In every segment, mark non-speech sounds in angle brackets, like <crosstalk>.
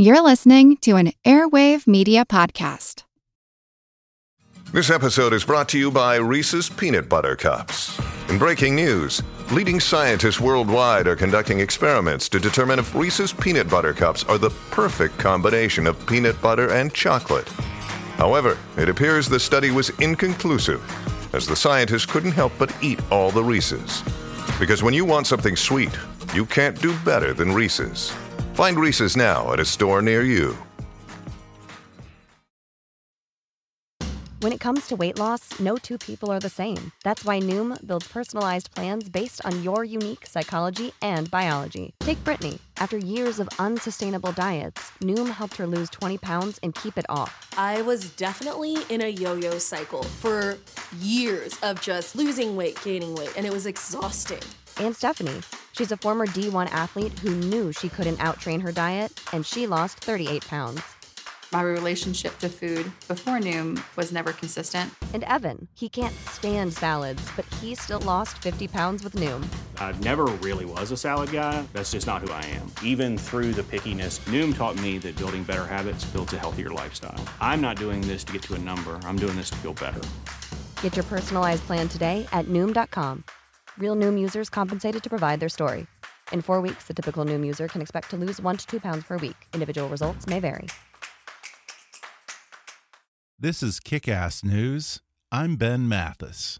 You're listening to an Airwave Media Podcast. This episode is brought to you by Reese's Peanut Butter Cups. In breaking news, leading scientists worldwide are conducting experiments to determine if Reese's Peanut Butter Cups are the perfect combination of peanut butter and chocolate. However, it appears the study was inconclusive, as the scientists couldn't help but eat all the Reese's. Because when you want something sweet, you can't do better than Reese's. Find Reese's now at a store near you. When it comes to weight loss, no two people are the same. That's why Noom builds personalized plans based on your unique psychology and biology. Take Brittany. After years of unsustainable diets, Noom helped her lose 20 pounds and keep it off. I was definitely in a yo yo cycle for years of just losing weight, gaining weight, and it was exhausting. And Stephanie. She's a former D1 athlete who knew she couldn't outtrain her diet, and she lost 38 pounds. My relationship to food before Noom was never consistent. And Evan, he can't stand salads, but he still lost 50 pounds with Noom. I never really was a salad guy. That's just not who I am. Even through the pickiness, Noom taught me that building better habits builds a healthier lifestyle. I'm not doing this to get to a number, I'm doing this to feel better. Get your personalized plan today at Noom.com. Real Noom users compensated to provide their story. In four weeks, the typical Noom user can expect to lose one to two pounds per week. Individual results may vary. This is Kick Ass News. I'm Ben Mathis.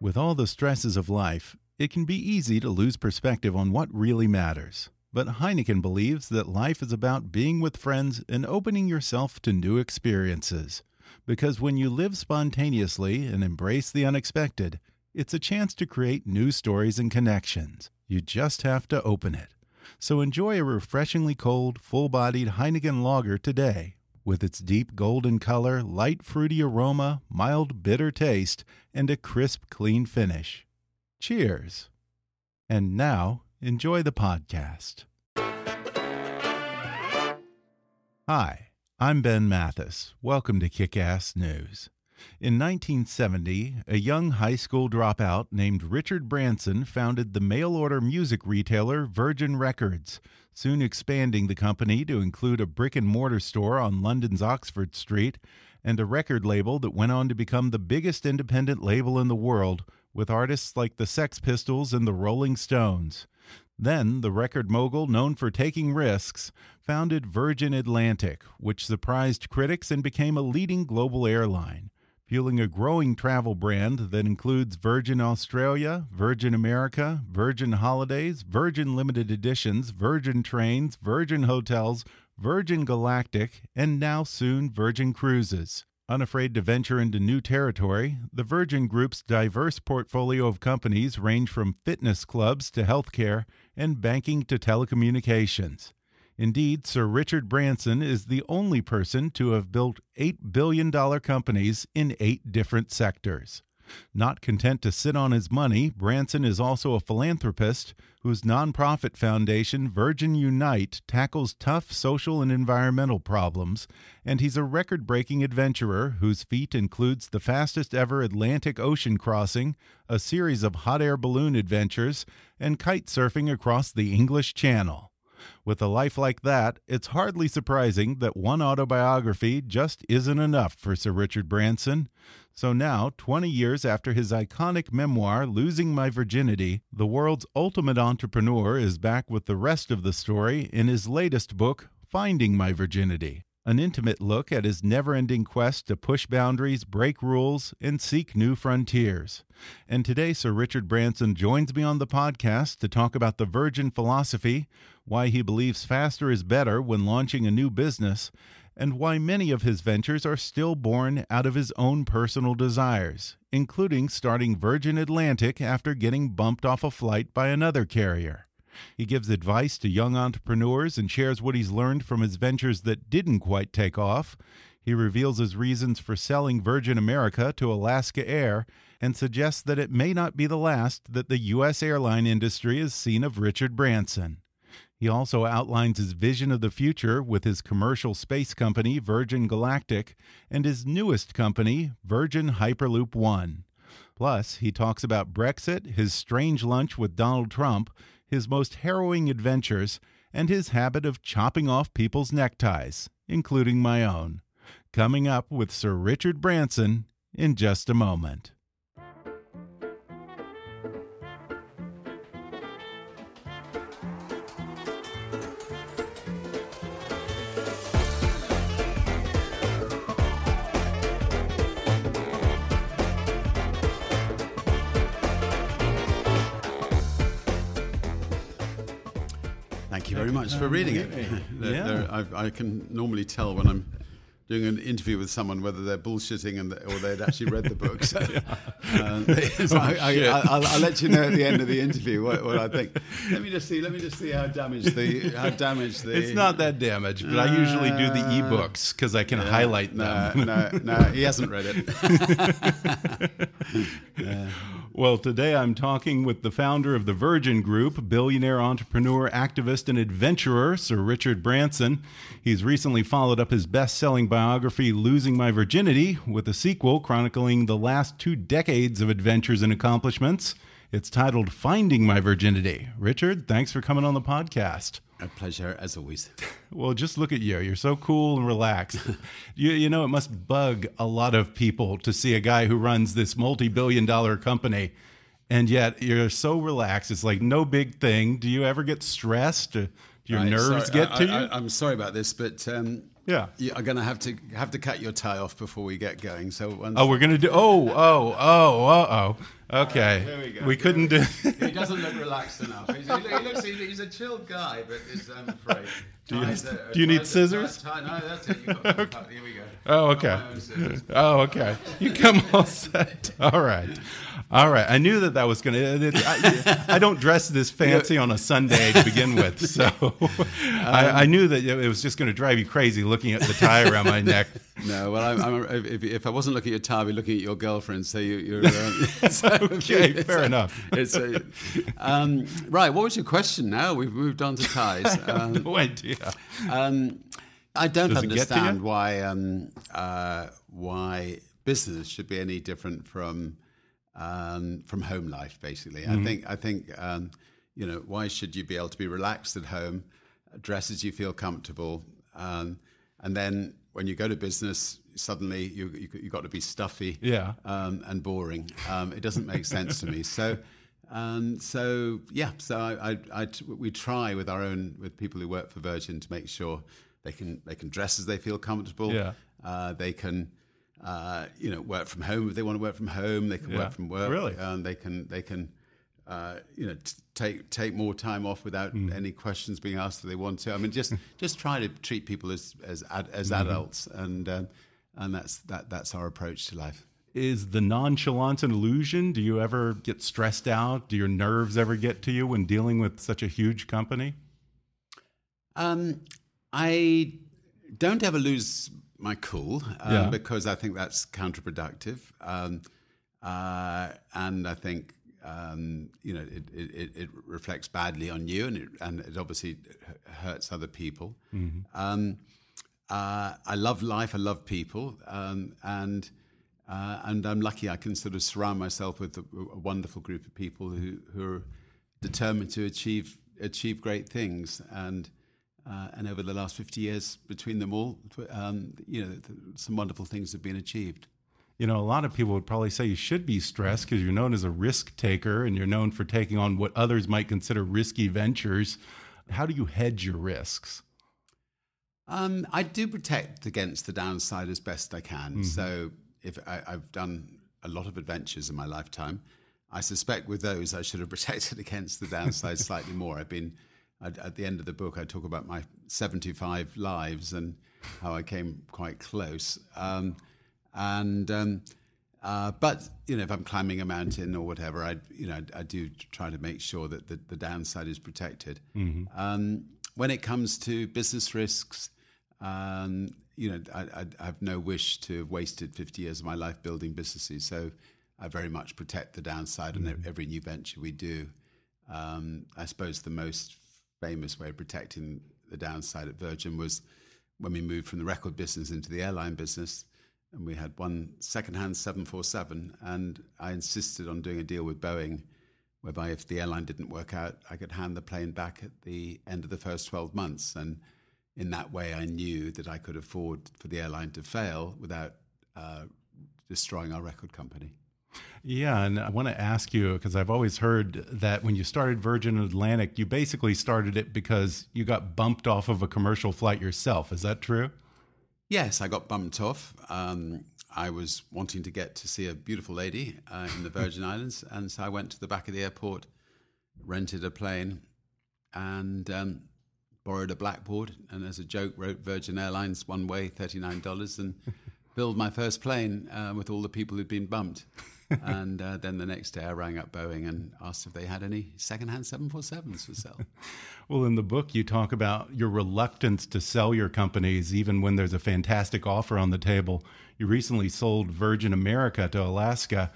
With all the stresses of life, it can be easy to lose perspective on what really matters. But Heineken believes that life is about being with friends and opening yourself to new experiences. Because when you live spontaneously and embrace the unexpected, it's a chance to create new stories and connections. You just have to open it. So enjoy a refreshingly cold, full bodied Heineken lager today. With its deep golden color, light fruity aroma, mild bitter taste, and a crisp, clean finish. Cheers. And now, enjoy the podcast. Hi, I'm Ben Mathis. Welcome to Kick Ass News. In 1970, a young high school dropout named Richard Branson founded the mail order music retailer Virgin Records, soon expanding the company to include a brick and mortar store on London's Oxford Street and a record label that went on to become the biggest independent label in the world, with artists like the Sex Pistols and the Rolling Stones. Then, the record mogul, known for taking risks, founded Virgin Atlantic, which surprised critics and became a leading global airline fueling a growing travel brand that includes Virgin Australia, Virgin America, Virgin Holidays, Virgin Limited Editions, Virgin Trains, Virgin Hotels, Virgin Galactic, and now soon Virgin Cruises. Unafraid to venture into new territory, the Virgin Group's diverse portfolio of companies range from fitness clubs to healthcare and banking to telecommunications. Indeed, Sir Richard Branson is the only person to have built $8 billion companies in eight different sectors. Not content to sit on his money, Branson is also a philanthropist whose nonprofit foundation, Virgin Unite, tackles tough social and environmental problems, and he's a record breaking adventurer whose feat includes the fastest ever Atlantic Ocean crossing, a series of hot air balloon adventures, and kite surfing across the English Channel. With a life like that, it's hardly surprising that one autobiography just isn't enough for Sir Richard Branson. So now, 20 years after his iconic memoir, Losing My Virginity, the world's ultimate entrepreneur is back with the rest of the story in his latest book, Finding My Virginity an intimate look at his never ending quest to push boundaries, break rules, and seek new frontiers. And today, Sir Richard Branson joins me on the podcast to talk about the Virgin philosophy, why he believes faster is better when launching a new business, and why many of his ventures are still born out of his own personal desires, including starting Virgin Atlantic after getting bumped off a flight by another carrier. He gives advice to young entrepreneurs and shares what he's learned from his ventures that didn't quite take off. He reveals his reasons for selling Virgin America to Alaska Air and suggests that it may not be the last that the U.S. airline industry has seen of Richard Branson. He also outlines his vision of the future with his commercial space company, Virgin Galactic, and his newest company, Virgin Hyperloop One. Plus, he talks about Brexit, his strange lunch with Donald Trump, his most harrowing adventures, and his habit of chopping off people's neckties, including my own. Coming up with Sir Richard Branson in just a moment. Very much for reading it. <laughs> They're- Yeah. they're- I, I can normally tell when I'm doing an interview with someone whether they're bullshitting and or they'd actually read the book. So, <laughs> uh, <laughs> so I, will I'll let you know at the end of the interview what, what I think. Let me just see. Let me just see how damaged the how damaged the. It's not that damaged, but I usually do the ebooks because I can highlight No, them. no, no. He hasn't read it. Well, today I'm talking with the founder of the Virgin Group, billionaire entrepreneur, activist, and adventurer, Sir Richard Branson. He's recently followed up his best selling biography, Losing My Virginity, with a sequel chronicling the last two decades of adventures and accomplishments. It's titled Finding My Virginity. Richard, thanks for coming on the podcast. A pleasure as always. <laughs> Well, just look at you. You're so cool and relaxed. <laughs> you, you know, it must bug a lot of people to see a guy who runs this multi billion dollar company and yet you're so relaxed. It's like no big thing. Do you ever get stressed? Do your nerves sorry, get I, to you? I, am sorry about this, but um, Yeah. you are going to have to have to cut your tie off before we get going. So once, oh, we're going to do. Oh, oh, oh, uh oh. Okay. We go. we couldn't do. he doesn't look relaxed enough. He's, he looks he's, a chilled guy, but is, I'm afraid. Do you- are- do you need scissors? tie- no, that's it. You've got okay. Here we go. Oh, okay. Oh, okay. You come all set. All right. All right. I knew that that was going to. I, I don't dress this <laughs> fancy on a Sunday to begin with, <laughs> so I, I knew that it was just going to drive you crazy looking at the tie around my neck. <laughs> No, well, I'm, I'm, if, if I wasn't looking at your tie, I'd be looking at your girlfriend. So you, you're um, so Okay, fair enough. It's a, um, right. What was your question? Now we've moved on to ties. Um, No idea. Um, I don't Does it get to you? understand why um, uh, why business should be any different from um, from home life. Basically, Mm-hmm. I think I think um, you know why should you be able to be relaxed at home, dress as you feel comfortable, um, and then when you go to business, suddenly you you you got to be stuffy, Yeah. um, and boring. Um, it doesn't make sense to me. So. Um, so yeah, so I, I, I, we try with our own with people who work for Virgin to make sure they can they can dress as they feel comfortable. Yeah. Uh, they can uh, you know work from home if they want to work from home. They can Yeah. work from work. Really? and they can they can uh, you know t- take take more time off without Mm. any questions being asked if they want to. I mean, just <laughs> just try to treat people as as ad, as Mm-hmm. adults, and um, and that's that that's our approach to life. Is the nonchalance an illusion? Do you ever get stressed out? Do your nerves ever get to you when dealing with such a huge company? Um, I don't ever lose my cool um, Yeah. because I think that's counterproductive, um, uh, and I think um, you know it, it, it- reflects badly on you, and it, and it obviously hurts other people. Um, uh, I love life. I love people, um, and uh, and I'm lucky. I can sort of surround myself with a, a wonderful group of people who who are determined to achieve achieve great things. And uh, and over the last 50 years, between them all, um, you know, th- some wonderful things have been achieved. You know, a lot of people would probably say you should be stressed because you're known as a risk taker and you're known for taking on what others might consider risky ventures. How do you hedge your risks? Um, I do protect against the downside as best I can. So if I, I've done a lot of adventures in my lifetime, I suspect with those I should have <laughs> protected against the downside slightly more. I've been at, at the end of the book. I talk about my 75 lives and how I came quite close. Um, and um, uh, but you know, if I'm climbing a mountain or whatever, I you know I, do try to make sure that the, the downside is protected. Um, when it comes to business risks, um, you know, I, I, I have no wish to have wasted 50 years of my life building businesses. So I very much protect the downside on every new venture we do. Um, I suppose the most famous way of protecting the downside at Virgin was when we moved from the record business into the airline business. and we had one second-hand 747, and I insisted on doing a deal with Boeing, whereby if the airline didn't work out, I could hand the plane back at the end of the first 12 months, and in that way, I knew that I could afford for the airline to fail without uh, destroying our record company. Yeah, and I want to ask you because I've always heard that when you started Virgin Atlantic, you basically started it because you got bumped off of a commercial flight yourself. Is that true? Yes, I got bumped off. Um, I was wanting to get to see a beautiful lady uh, in the <laughs> Virgin Islands, and so I went to the back of the airport, rented a plane, and um, borrowed a blackboard, and as a joke, wrote Virgin Airlines one way, thirty nine dollars, and <laughs> build my first plane uh, with all the people who'd been bumped. <laughs> and uh, then the next day, I rang up Boeing and asked if they had any secondhand 747s for sale. <laughs> well, in the book, you talk about your reluctance to sell your companies, even when there's a fantastic offer on the table. You recently sold Virgin America to Alaska.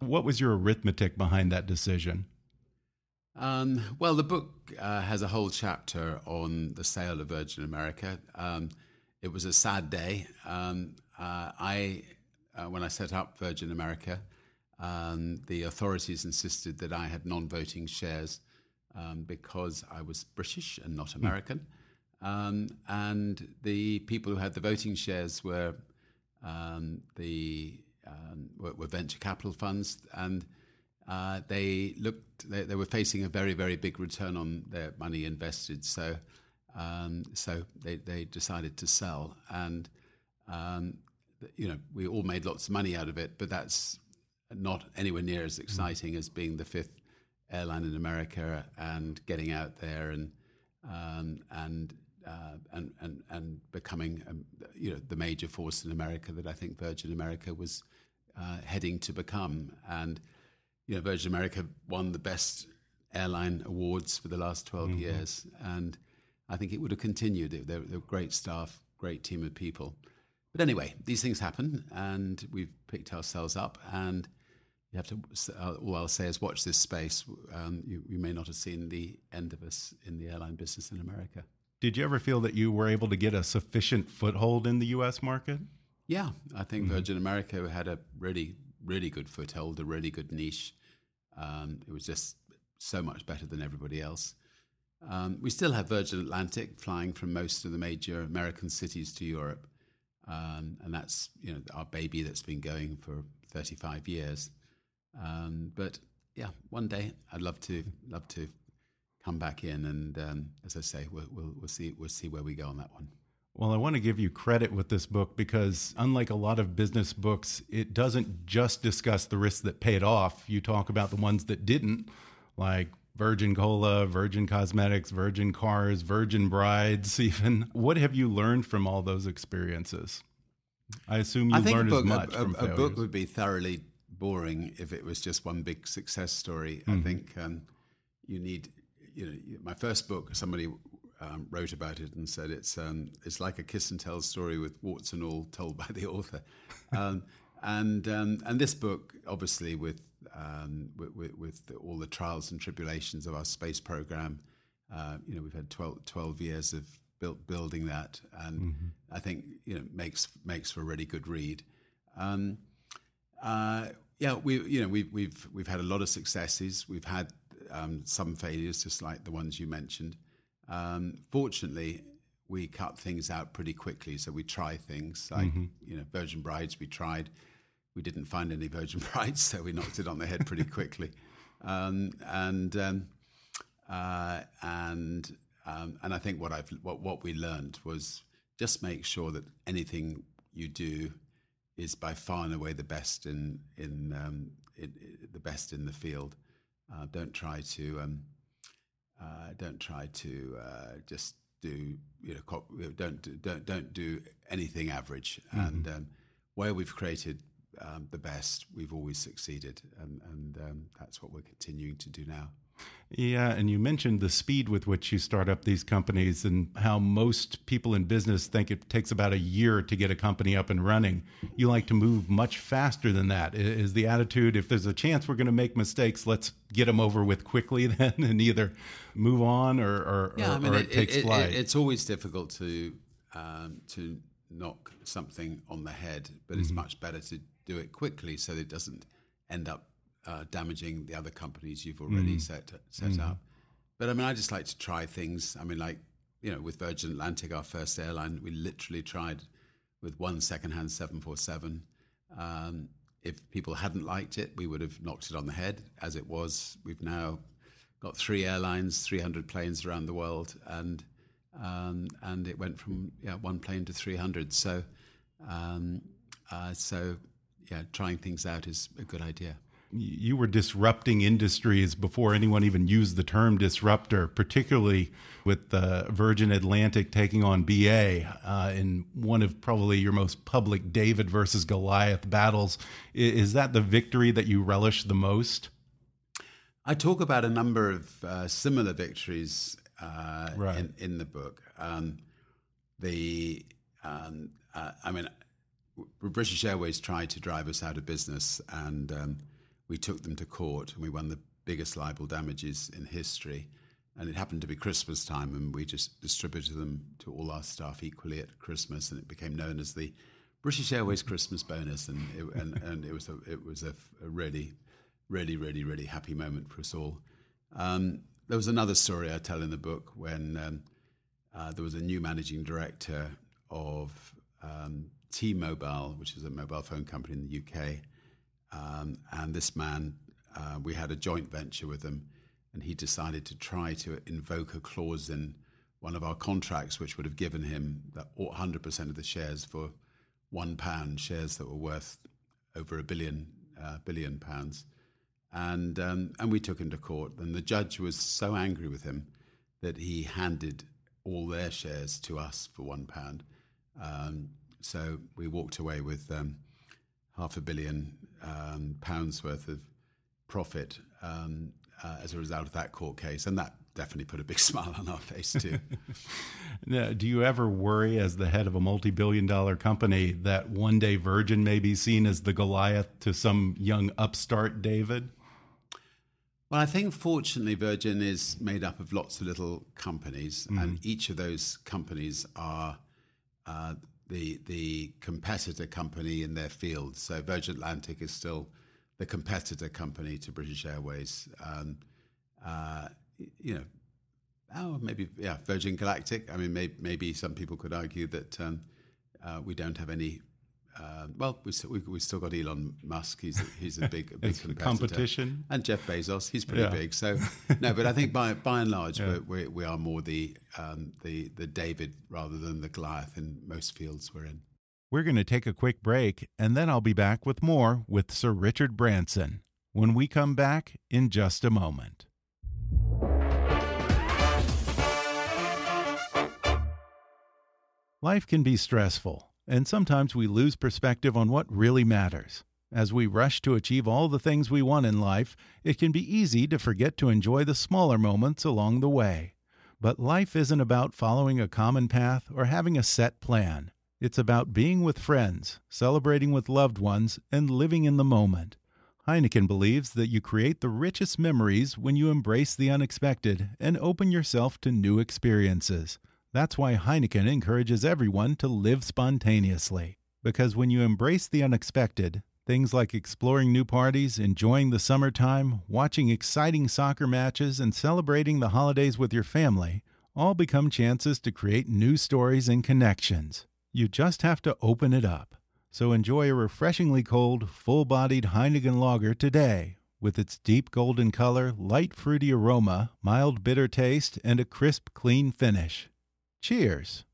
What was your arithmetic behind that decision? Um, well, the book uh, has a whole chapter on the sale of Virgin America. Um, it was a sad day. Um, uh, I, uh, when I set up Virgin America, um, the authorities insisted that I had non-voting shares um, because I was British and not hmm. American. Mm. and the people who had the voting shares were the were, were venture capital funds and uh, they looked they, they, were facing a very very big return on their money invested so um, so they, they decided to sell and um, you know we all made lots of money out of it but that's not anywhere near as exciting as being the fifth airline in America and getting out there and um, and, uh, and and and becoming um, you know the major force in America that I think Virgin America was uh, heading to become and you know, Virgin America won the best airline awards for the last 12 mm-hmm. years. And I think it would have continued. They're, they're, great staff, great team of people. But anyway, these things happen, and we've picked ourselves up. And you have to, uh, all I'll say is watch this space. Um, you, you may not have seen the end of us in the airline business in America. Did you ever feel that you were able to get a sufficient foothold in the U.S. market? Yeah, I think mm-hmm. Virgin America had a really really good foothold, a really good niche. Um, it was just so much better than everybody else. Um, we still have Virgin Atlantic flying from most of the major American cities to Europe, um, and that's you know our baby that's been going for 35 years. Um, but yeah, one day I'd love to love to come back in, and um, as I say, we'll, we'll, we'll see we'll see where we go on that one. Well, I want to give you credit with this book because, unlike a lot of business books, it doesn't just discuss the risks that paid off. You talk about the ones that didn't, like Virgin Cola, Virgin Cosmetics, Virgin Cars, Virgin Brides, <laughs> even. What have you learned from all those experiences? I assume you learned book, as much. A, a, a, book would be thoroughly boring if it was just one big success story. Mm. I mm-hmm. think um, you need, you know, my first book, somebody um, wrote about it and said it's um, it's like a kiss and tell story with warts and all told by the author. <laughs> Um, and um, and this book, obviously, with, um, with, with all the trials and tribulations of our space program, uh, you know, we've had 12, 12 years of built, building that, and mm-hmm. I think you know makes makes for a really good read. Um, uh, yeah, we you know we've we've we've had a lot of successes. We've had some failures, just like the ones you mentioned. Um, fortunately, we cut things out pretty quickly. So we try things like, mm-hmm. you know, Virgin Brides, we tried. We didn't find any Virgin <laughs> Brides, so we knocked it on the head pretty <laughs> quickly. Um, and um, uh, and um, and I think what I've what what we learned was just make sure that anything you do is by far and away the best in in, um, in, in the best in the field. Uh, don't try to um, uh, don't try to uh, just do you know don't don't don't do anything average. Mm-hmm. And um, where we've created um, the best, we've always succeeded, and, and um, that's what we're continuing to do now. Yeah, and you mentioned the speed with which you start up these companies and how most people in business think it takes about a year to get a company up and running. You like to move much faster than that. Is the attitude if there's a chance we're going to make mistakes, let's get them over with quickly <laughs> then and either move on or, or, yeah, or, I mean, or it, it, takes it, flight? It, it's always difficult to um, to knock something on the head, but it's much better to do it quickly so that it doesn't end up uh, damaging the other companies you've already set set up. But I mean, I just like to try things. I mean, like you know, with Virgin Atlantic, our first airline, we literally tried with one secondhand 747. Um, if people hadn't liked it, we would have knocked it on the head. As it was, we've now got three airlines, 300 planes around the world, and um, and it went from yeah, one plane to 300. So, um, uh, so yeah, trying things out is a good idea. You were disrupting industries before anyone even used the term disruptor, particularly with uh, Virgin Atlantic taking on BA uh, in one of probably your most public David versus Goliath battles. Is that the victory that you relish the most? I talk about a number of uh, similar victories uh, Right. in, in the book. Um, the, um, uh, I mean, British Airways tried to drive us out of business, and um, we took them to court, and we won the biggest libel damages in history. And it happened to be Christmas time, and we just distributed them to all our staff equally at Christmas, and it became known as the British Airways Christmas bonus, and it, and, and it was a it was a, a really, really, really, really happy moment for us all. Um, there was another story I tell in the book when um, uh, there was a new managing director of um, T-Mobile, which is a mobile phone company in the UK, um, and this man, uh, we had a joint venture with him, and he decided to try to invoke a clause in one of our contracts, which would have given him that 100% of the shares for one pound, shares that were worth over a billion uh, billion pounds, and um, and we took him to court, and the judge was so angry with him that he handed all their shares to us for one pound. Um, so we walked away with um, half a billion um, pounds worth of profit um, uh, as a result of that court case, and that definitely put a big <laughs> smile on our face too. <laughs> Now, do you ever worry, as the head of a multi billion dollar company, that one day Virgin may be seen as the Goliath to some young upstart David? Well, I think fortunately Virgin is made up of lots of little companies, and each of those companies are uh, the the competitor company in their field. So Virgin Atlantic is still the competitor company to British Airways. Um, uh, you know, oh, maybe yeah, Virgin Galactic. I mean, may, maybe some people could argue that um, uh, we don't have any. Uh, well, we still, we, we still got Elon Musk. He's a, he's a <laughs> big, a big competition. and Jeff Bezos. He's pretty Yeah. big. So no, but I think by by and large, we're, we we are more the um, the the David rather than the Goliath in most fields we're in. We're going to take a quick break, and then I'll be back with more with Sir Richard Branson when we come back in just a moment. Life can be stressful, and sometimes we lose perspective on what really matters. As we rush to achieve all the things we want in life, it can be easy to forget to enjoy the smaller moments along the way. But life isn't about following a common path or having a set plan. It's about being with friends, celebrating with loved ones, and living in the moment. Heineken believes that you create the richest memories when you embrace the unexpected and open yourself to new experiences. That's why Heineken encourages everyone to live spontaneously. Because when you embrace the unexpected, things like exploring new parties, enjoying the summertime, watching exciting soccer matches, and celebrating the holidays with your family all become chances to create new stories and connections. You just have to open it up. So enjoy a refreshingly cold, full bodied Heineken lager today with its deep golden color, light fruity aroma, mild bitter taste, and a crisp, clean finish. Cheers!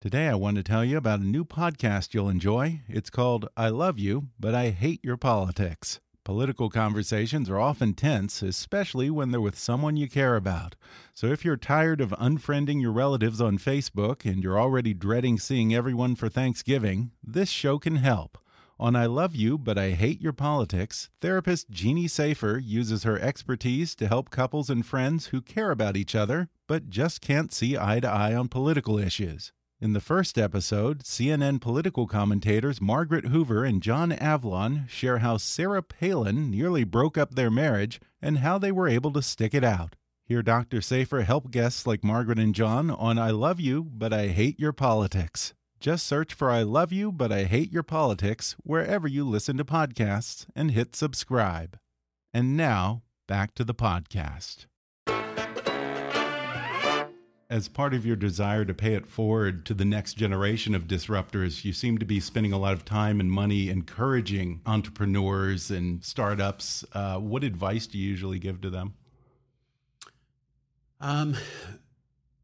Today I want to tell you about a new podcast you'll enjoy. It's called I Love You, But I Hate Your Politics. Political conversations are often tense, especially when they're with someone you care about. So if you're tired of unfriending your relatives on Facebook and you're already dreading seeing everyone for Thanksgiving, this show can help. On I Love You, But I Hate Your Politics, therapist Jeannie Safer uses her expertise to help couples and friends who care about each other but just can't see eye to eye on political issues. In the first episode, CNN political commentators Margaret Hoover and John Avlon share how Sarah Palin nearly broke up their marriage and how they were able to stick it out. Hear Dr. Safer help guests like Margaret and John on I Love You, But I Hate Your Politics. Just search for I Love You, but I Hate Your Politics wherever you listen to podcasts and hit subscribe. And now, back to the podcast. As part of your desire to pay it forward to the next generation of disruptors, you seem to be spending a lot of time and money encouraging entrepreneurs and startups. Uh, what advice do you usually give to them? Um,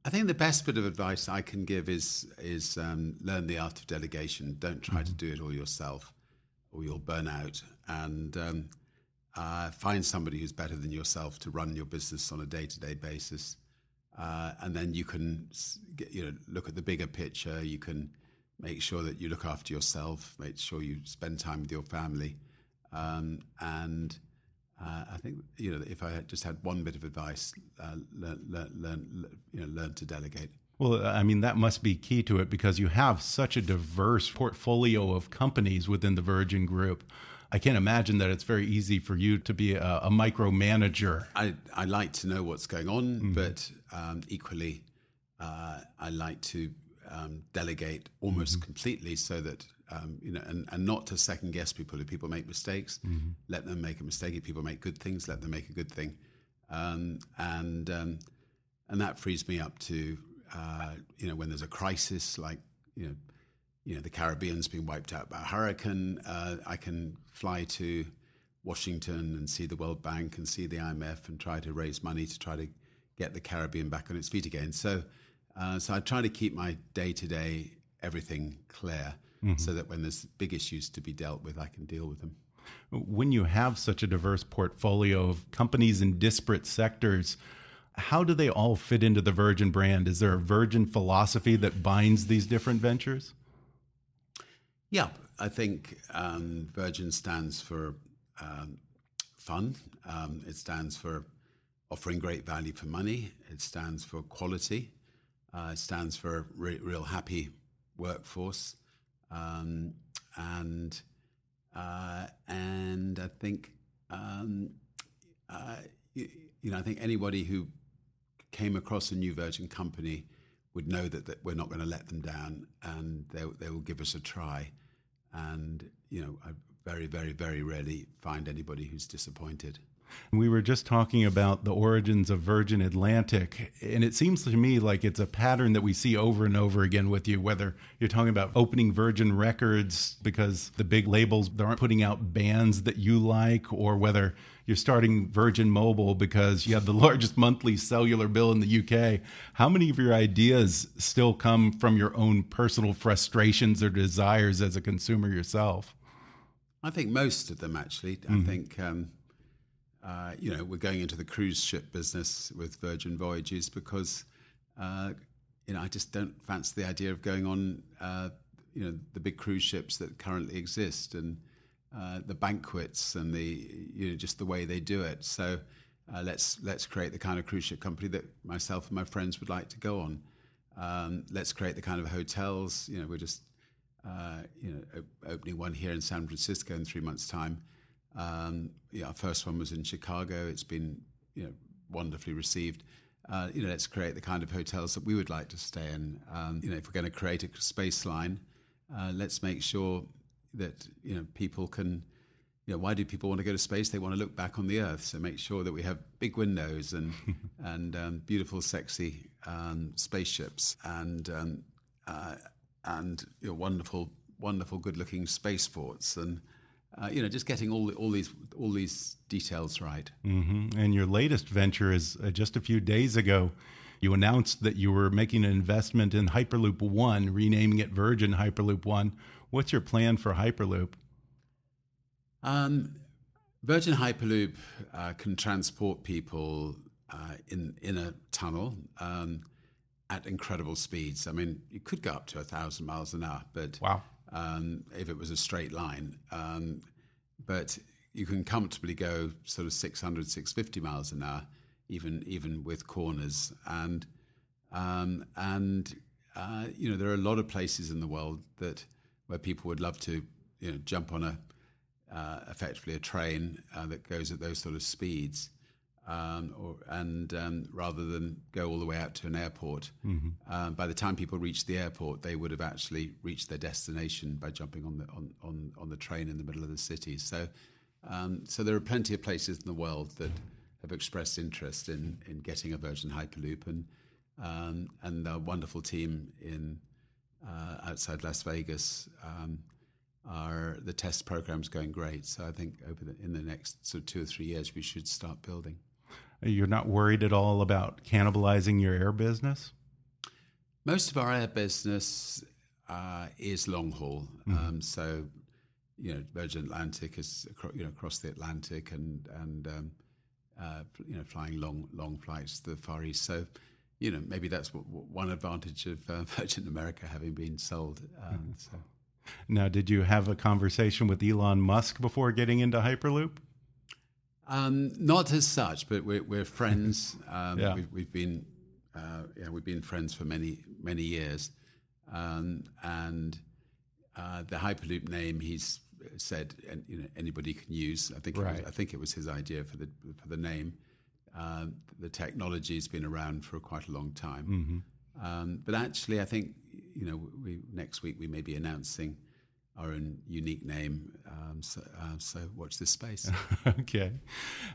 I think the best bit of advice I can give is is um, learn the art of delegation. Don't try mm-hmm. to do it all yourself, or you'll burn out. And um, uh, find somebody who's better than yourself to run your business on a day to day basis. Uh, and then you can get, you know look at the bigger picture. You can make sure that you look after yourself. Make sure you spend time with your family, um, and uh, I think you know if I had just had one bit of advice, uh, learn, learn, learn, you know, learn to delegate. Well, I mean that must be key to it because you have such a diverse portfolio of companies within the Virgin Group. I can't imagine that it's very easy for you to be a, a micromanager. I, I like to know what's going on, mm -hmm. but um, equally, uh, I like to um, delegate almost mm -hmm. completely so that um, you know, and, and not to second guess people. If people make mistakes, mm-hmm. let them make a mistake. If people make good things, let them make a good thing. Um, and um, and that frees me up to uh, you know when there's a crisis like you know you know the Caribbean's being wiped out by a hurricane, uh, I can fly to Washington and see the World Bank and see the IMF and try to raise money to try to get the Caribbean back on its feet again. So uh, so I try to keep my day to day everything clear mm-hmm. so that when there's big issues to be dealt with, I can deal with them. When you have such a diverse portfolio of companies in disparate sectors, how do they all fit into the Virgin brand? Is there a Virgin philosophy that binds these different ventures? Yeah, I think um, Virgin stands for um, fun. Um, it stands for offering great value for money. It stands for quality. Uh, it stands for re- real happy workforce. Um, and uh, and I think um, uh, you, you, know I think anybody who came across a new Virgin company would know that, that we're not going to let them down, and they they will give us a try. And you know, I very very very rarely find anybody who's disappointed. We were just talking about the origins of Virgin Atlantic, and it seems to me like it's a pattern that we see over and over again with you, whether you're talking about opening Virgin Records because the big labels aren't putting out bands that you like, or whether you're starting Virgin Mobile because you have the <laughs> largest monthly cellular bill in the UK. How many of your ideas still come from your own personal frustrations or desires as a consumer yourself? I think most of them, actually. Mm. I mm-hmm. think. Um, uh, you know, we're going into the cruise ship business with Virgin Voyages because, uh, you know, I just don't fancy the idea of going on, uh, you know, the big cruise ships that currently exist and uh, the banquets and the, you know, just the way they do it. So uh, let's let's create the kind of cruise ship company that myself and my friends would like to go on. Um, let's create the kind of hotels. You know, we're just, you know, opening one here in San Francisco in three months' time. Um, yeah, our first one was in Chicago. It's been you know wonderfully received. Uh, you know, let's create the kind of hotels that we would like to stay in. Um, you know, if we're going to create a space line, uh, let's make sure that you know people can. You know, why do people want to go to space? They want to look back on the Earth. So make sure that we have big windows and <laughs> and um, beautiful, sexy um, spaceships and um, uh, and you know, wonderful, wonderful, good-looking spaceports and uh, you know, just getting all all these all these details right. Mm -hmm. And your latest venture is uh, just a few days ago. You announced that you were making an investment in Hyperloop One, renaming it Virgin Hyperloop One. What's your plan for Hyperloop? Um, Virgin Hyperloop uh, can transport people uh, in in a tunnel um, at incredible speeds. I mean, you could go up to a thousand miles an hour, but wow um, if it was a straight line. Um, but you can comfortably go sort of 600, 650 miles an hour, even even with corners. And um, and uh, you know there are a lot of places in the world that where people would love to you know jump on a uh, effectively a train uh, that goes at those sort of speeds. Um, or, and um, rather than go all the way out to an airport. Mm-hmm. Um, by the time people reach the airport, they would have actually reached their destination by jumping on the on, on, on the train in the middle of the city. So, um, so there are plenty of places in the world that have expressed interest in in getting a Virgin Hyperloop, and um, and a wonderful team in uh, outside Las Vegas. Um, are the test programs going great? So I think over the, in the next sort of two or three years, we should start building. You're not worried at all about cannibalizing your air business? Most of our air business uh, is long haul. Mm -hmm. um, so, you know, Virgin Atlantic is you know across the Atlantic and and um, uh, you know flying long long flights to the Far East. So, you know, maybe that's one advantage of uh, <laughs> Virgin America having been sold. Um, mm -hmm. So. Now, did you have a conversation with Elon Musk before getting into Hyperloop? Um, not as such, but we're, we're friends. <laughs> Um, yeah. we've, we've, been uh, yeah, we've been friends for many many years, um, and uh, the Hyperloop name he's said you know anybody can use. I think right. was, I think it was his idea for the for the name. Uh, the technology has been around for quite a long time, mm-hmm. Um, but actually, I think you know we, next week we may be announcing our own unique name. Um, so, uh, so, watch this space. <laughs> okay.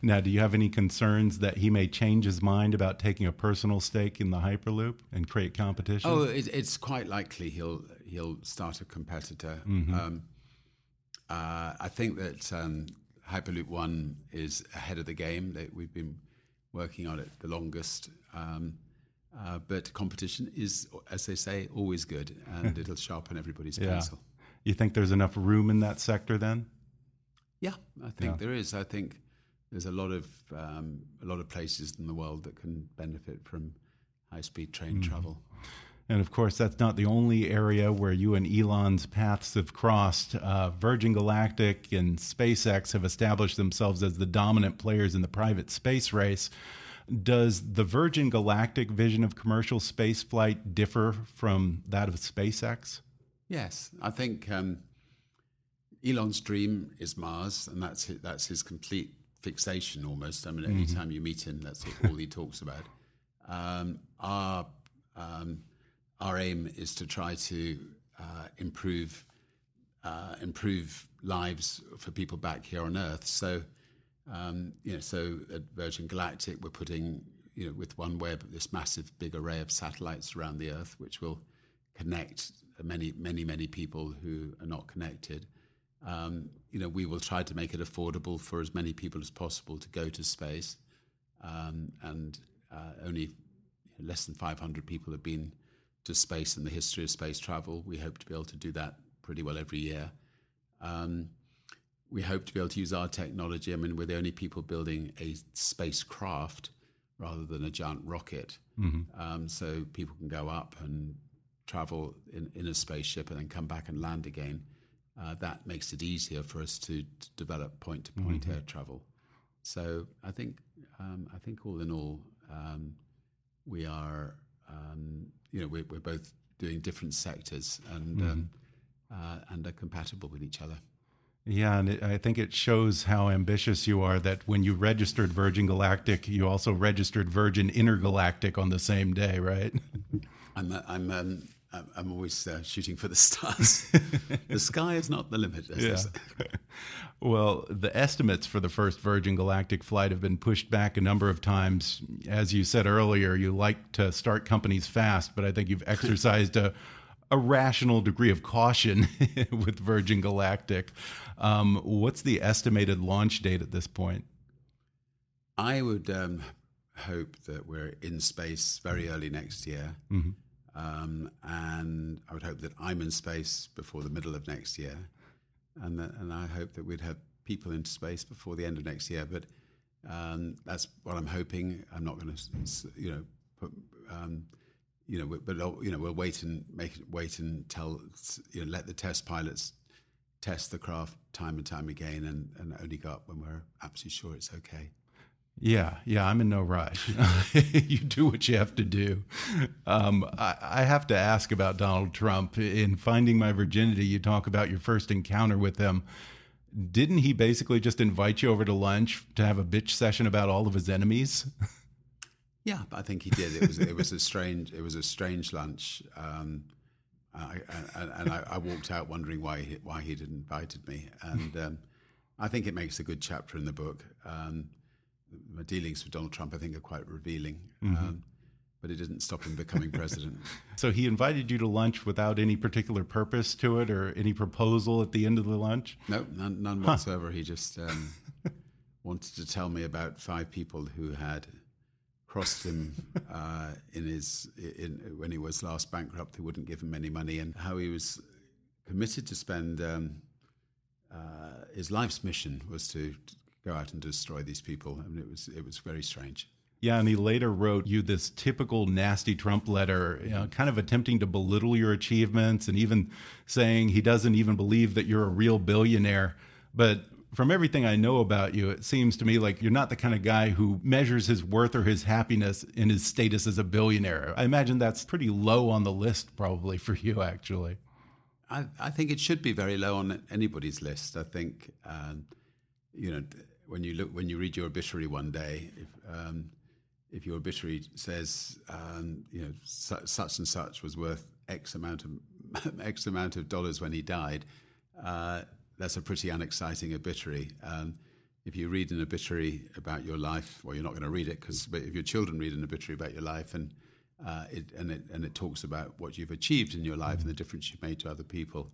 Now, do you have any concerns that he may change his mind about taking a personal stake in the Hyperloop and create competition? Oh, it, it's quite likely he'll he'll start a competitor. Mm -hmm. um, uh, I think that um, Hyperloop One is ahead of the game. That we've been working on it the longest. Um, uh, but competition is, as they say, always good, and <laughs> it'll sharpen everybody's yeah. pencil. You think there's enough room in that sector then? Yeah, I think yeah. there is. I think there's a lot of um, a lot of places in the world that can benefit from high speed train mm. travel. And of course, that's not the only area where you and Elon's paths have crossed. Uh, Virgin Galactic and SpaceX have established themselves as the dominant players in the private space race. Does the Virgin Galactic vision of commercial spaceflight differ from that of SpaceX? Yes, I think um, Elon's dream is Mars, and that's his, that's his complete fixation almost. I mean, mm-hmm. anytime you meet him, that's all he talks about. Um, our um, our aim is to try to uh, improve uh, improve lives for people back here on Earth. So, um, you know, so at Virgin Galactic, we're putting you know with OneWeb this massive big array of satellites around the Earth, which will connect many, many, many people who are not connected. Um, you know, we will try to make it affordable for as many people as possible to go to space, um, and uh, only less than 500 people have been to space in the history of space travel. We hope to be able to do that pretty well every year. Um, we hope to be able to use our technology. I mean, we're the only people building a spacecraft rather than a giant rocket. Mm-hmm. Um, so people can go up and travel in, in a spaceship and then come back and land again, uh, that makes it easier for us to, to develop point to point air travel. So I think um, I think all in all, um, we are um, you know we're, we're, both doing different sectors and mm -hmm. uh, and are compatible with each other. Yeah, and it, I think it shows how ambitious you are that when you registered Virgin Galactic, you also registered Virgin Intergalactic on the same day, right? <laughs> I'm, I'm um, I'm always uh, shooting for the stars. <laughs> the sky is not the limit. yeah. <laughs> well, the estimates for the first Virgin Galactic flight have been pushed back a number of times. As you said earlier, you like to start companies fast, but I think you've exercised a, a rational degree of caution <laughs> with Virgin Galactic. Um, what's the estimated launch date at this point? I would um, hope that we're in space very early next year. Mm -hmm. Um, and I would hope that I'm in space before the middle of next year, and that, and I hope that we'd have people into space before the end of next year. But um, that's what I'm hoping. I'm not going to, you know, put, um, you know, but you know, we'll wait and make it wait and tell, you know, let the test pilots test the craft time and time again, and, and only go up when we're absolutely sure it's okay. Yeah, yeah, I'm in no rush. <laughs> you do what you have to do. Um, I, I, have to ask about Donald Trump. In Finding My Virginity, you talk about your first encounter with him. didn't he basically just invite you over to lunch to have a bitch session about all of his enemies? <laughs> Yeah, I think he did. It was it was a strange it was a strange lunch, um, I, and, and I, I, walked out wondering why he, why he'd invited me. And um, I think it makes a good chapter in the book. Um, my dealings with Donald Trump, I think, are quite revealing. Mm -hmm. but it didn't stop him becoming president. <laughs> so he invited you to lunch without any particular purpose to it, or any proposal at the end of the lunch? No, none, none whatsoever. He just um, <laughs> wanted to tell me about five people who had crossed him uh, in his in, when he was last bankrupt. He wouldn't give him any money, and how he was committed to spend um, uh, his life's mission was to go out and destroy these people. I mean, it was it was very strange. Yeah, and he later wrote you this typical nasty Trump letter, you know, kind of attempting to belittle your achievements and even saying he doesn't even believe that you're a real billionaire. But from everything I know about you, it seems to me like you're not the kind of guy who measures his worth or his happiness in his status as a billionaire. I imagine that's pretty low on the list, probably for you, actually. I, I think it should be very low on anybody's list. I think, um, you know, when you look when you read your obituary one day, if, um, if your obituary says, um, you know, su such and such was worth X amount of <laughs> X amount of dollars when he died. Uh, that's a pretty unexciting obituary. Um, if you read an obituary about your life, well, you're not going to read it because if your children read an obituary about your life and uh, it, and it and it talks about what you've achieved in your life and the difference you've made to other people,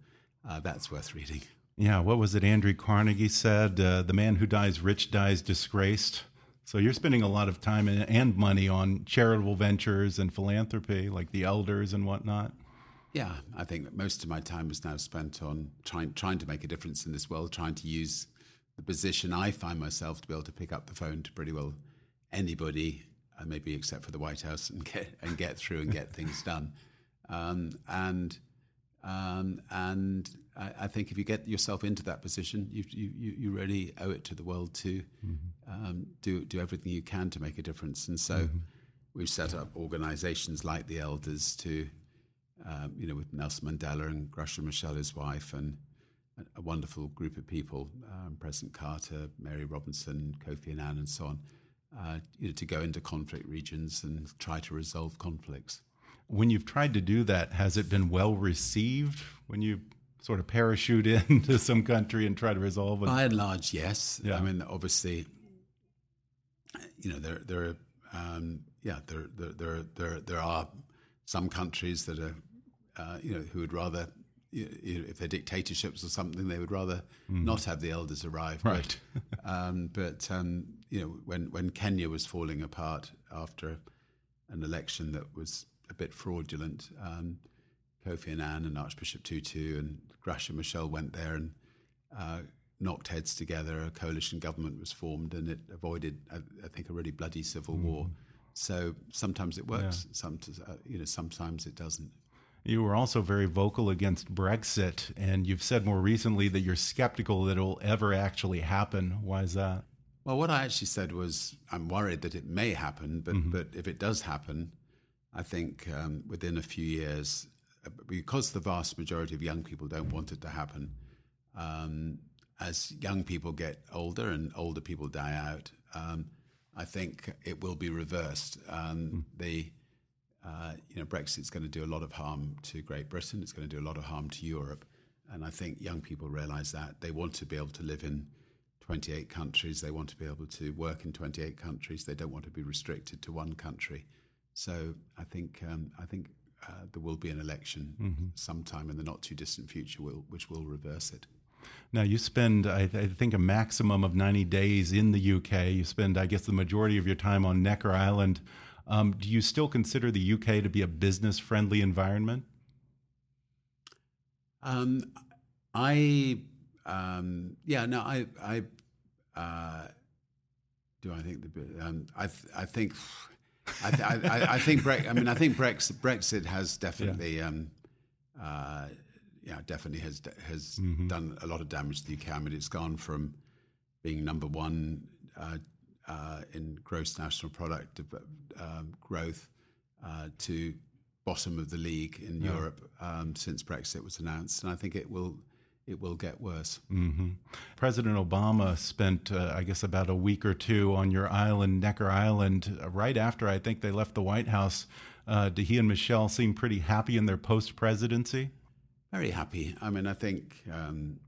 uh, that's worth reading. Yeah, what was it? Andrew Carnegie said, uh, "The man who dies rich dies disgraced." So you're spending a lot of time and money on charitable ventures and philanthropy, like the elders and whatnot. Yeah, I think that most of my time is now spent on trying trying to make a difference in this world, trying to use the position I find myself to be able to pick up the phone to pretty well anybody, uh, maybe except for the White House, and get and get through and get <laughs> things done. Um, and um, and I, I, think if you get yourself into that position, you you, you really owe it to the world to mm-hmm. um, do do everything you can to make a difference. And so mm-hmm. we've set up organisations like the Elders to um, you know, with Nelson Mandela and Graça Machel, his wife, and a wonderful group of people, um, President Carter, Mary Robinson, Kofi Annan, and so on, uh, you know, to go into conflict regions and try to resolve conflicts. When you've tried to do that, has it been well received when you sort of parachute <laughs> into some country and try to resolve it? By and large, yes. Yeah. I mean, obviously, you know, there, there, are, um, yeah, there, there, there, there, there are some countries that are uh, you know, who would rather, you know, if they're dictatorships or something, they would rather mm. not have the elders arrive. Right. But, <laughs> um, but um, you know, when when Kenya was falling apart after an election that was a bit fraudulent, um, Kofi Annan and Archbishop Tutu and Graça Machel went there and uh, knocked heads together. A coalition government was formed, and it avoided, I, I think, a really bloody civil mm. war. So sometimes it works. Yeah. Sometimes, uh, you know, sometimes it doesn't. You were also very vocal against Brexit, and you've said more recently that you're skeptical that it'll ever actually happen. Why is that? Well, what I actually said was I'm worried that it may happen, but mm-hmm. but if it does happen, I think um, within a few years, because the vast majority of young people don't want it to happen, um, as young people get older and older people die out, um, I think it will be reversed. Mm. The uh, you know, Brexit's going to do a lot of harm to Great Britain. It's going to do a lot of harm to Europe. And I think young people realize that. They want to be able to live in 28 countries. They want to be able to work in 28 countries. They don't want to be restricted to one country. So I think, um, I think uh, there will be an election mm-hmm. sometime in the not too distant future will, which will reverse it. Now, you spend, I, I, think, a maximum of 90 days in the UK. You spend, I guess, the majority of your time on Necker Island. Um, do you still consider the UK to be a business friendly environment? Um, I, um, yeah, no, I, I, uh, do I think the, um, I, th I think, I, th I, I, think, Bre I mean, I think Brexit, Brexit has definitely, yeah. Um, uh, yeah, definitely has has mm -hmm. done a lot of damage to the UK. I mean, it's gone from being number one uh, uh, in gross national product um, growth uh, to bottom of the league in yeah. Europe um, since Brexit was announced, and I think it will it will get worse. Mm -hmm. President Obama spent, uh, I guess, about a week or two on your island, Necker Island, right after I think they left the White House. Uh, did he and Michelle seem pretty happy in their post presidency? Very happy. I mean, I think um,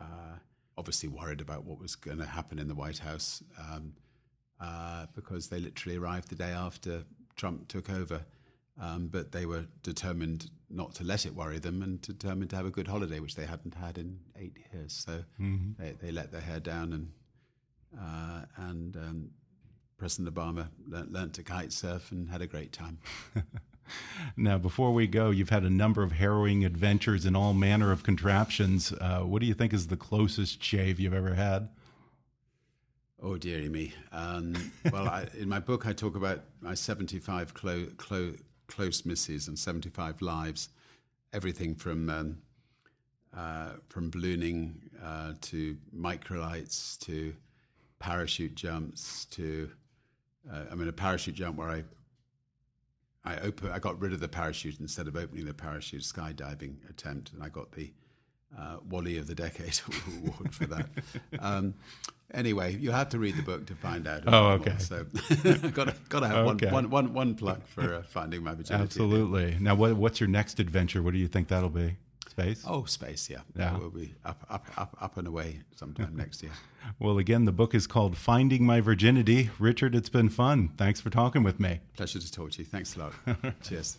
uh, obviously worried about what was going to happen in the White House um, uh, because they literally arrived the day after Trump took over. Um, but they were determined not to let it worry them and determined to have a good holiday, which they hadn't had in eight years. So mm-hmm. they, they, let their hair down and uh, and um, President Obama learned, to kite surf and had a great time. <laughs> now, before we go, you've had a number of harrowing adventures in all manner of contraptions. Uh, what do you think is the closest shave you've ever had? Oh, dearie me. Um, well, I, in my book, I talk about my 75 clo- clo- close misses and 75 lives, everything from um, uh, from ballooning uh, to microlights to parachute jumps to uh, I mean a parachute jump where I I open I got rid of the parachute instead of opening the parachute skydiving attempt and I got the uh, Wally of the Decade <laughs> award for that. Um, anyway, you have to read the book to find out. Oh, okay. So got to got to have okay. one, one, one, one plug for uh, finding my virginity. Absolutely. Now, what, what's your next adventure? What do you think that'll be? Space? Oh, space. Yeah, yeah. We'll be up, up, up, up and away sometime <laughs> next year. Well, again, the book is called Finding My Virginity. Richard, it's been fun. Thanks for talking with me. Pleasure to talk to you. Thanks a lot. <laughs> Cheers.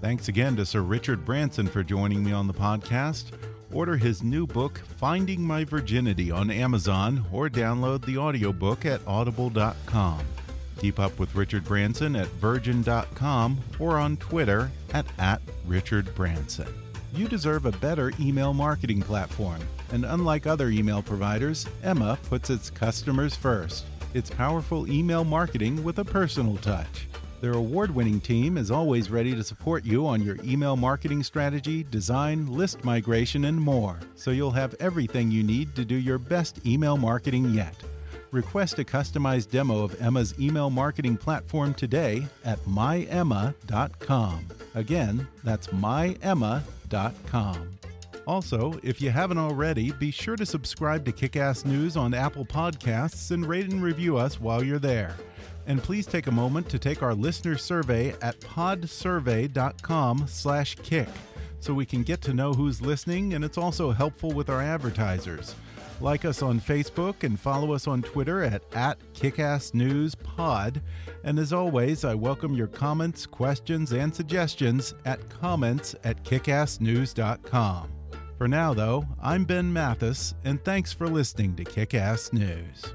Thanks again to Sir Richard Branson for joining me on the podcast. Order his new book, Finding My Virginity, on Amazon or download the audiobook at audible.com. Keep up with Richard Branson at virgin.com or on Twitter at, at Richard Branson. You deserve a better email marketing platform, and unlike other email providers, Emma puts its customers first. It's powerful email marketing with a personal touch. Their award winning team is always ready to support you on your email marketing strategy, design, list migration, and more, so you'll have everything you need to do your best email marketing yet. Request a customized demo of Emma's email marketing platform today at myemma.com. Again, that's myemma.com. Also, if you haven't already, be sure to subscribe to Kickass News on Apple Podcasts and rate and review us while you're there. And please take a moment to take our listener survey at podsurvey.com/kick so we can get to know who's listening and it's also helpful with our advertisers. Like us on Facebook and follow us on Twitter at, at KickassNewsPod. And as always, I welcome your comments, questions, and suggestions at comments at kickassnews.com. For now, though, I'm Ben Mathis, and thanks for listening to Kickass News.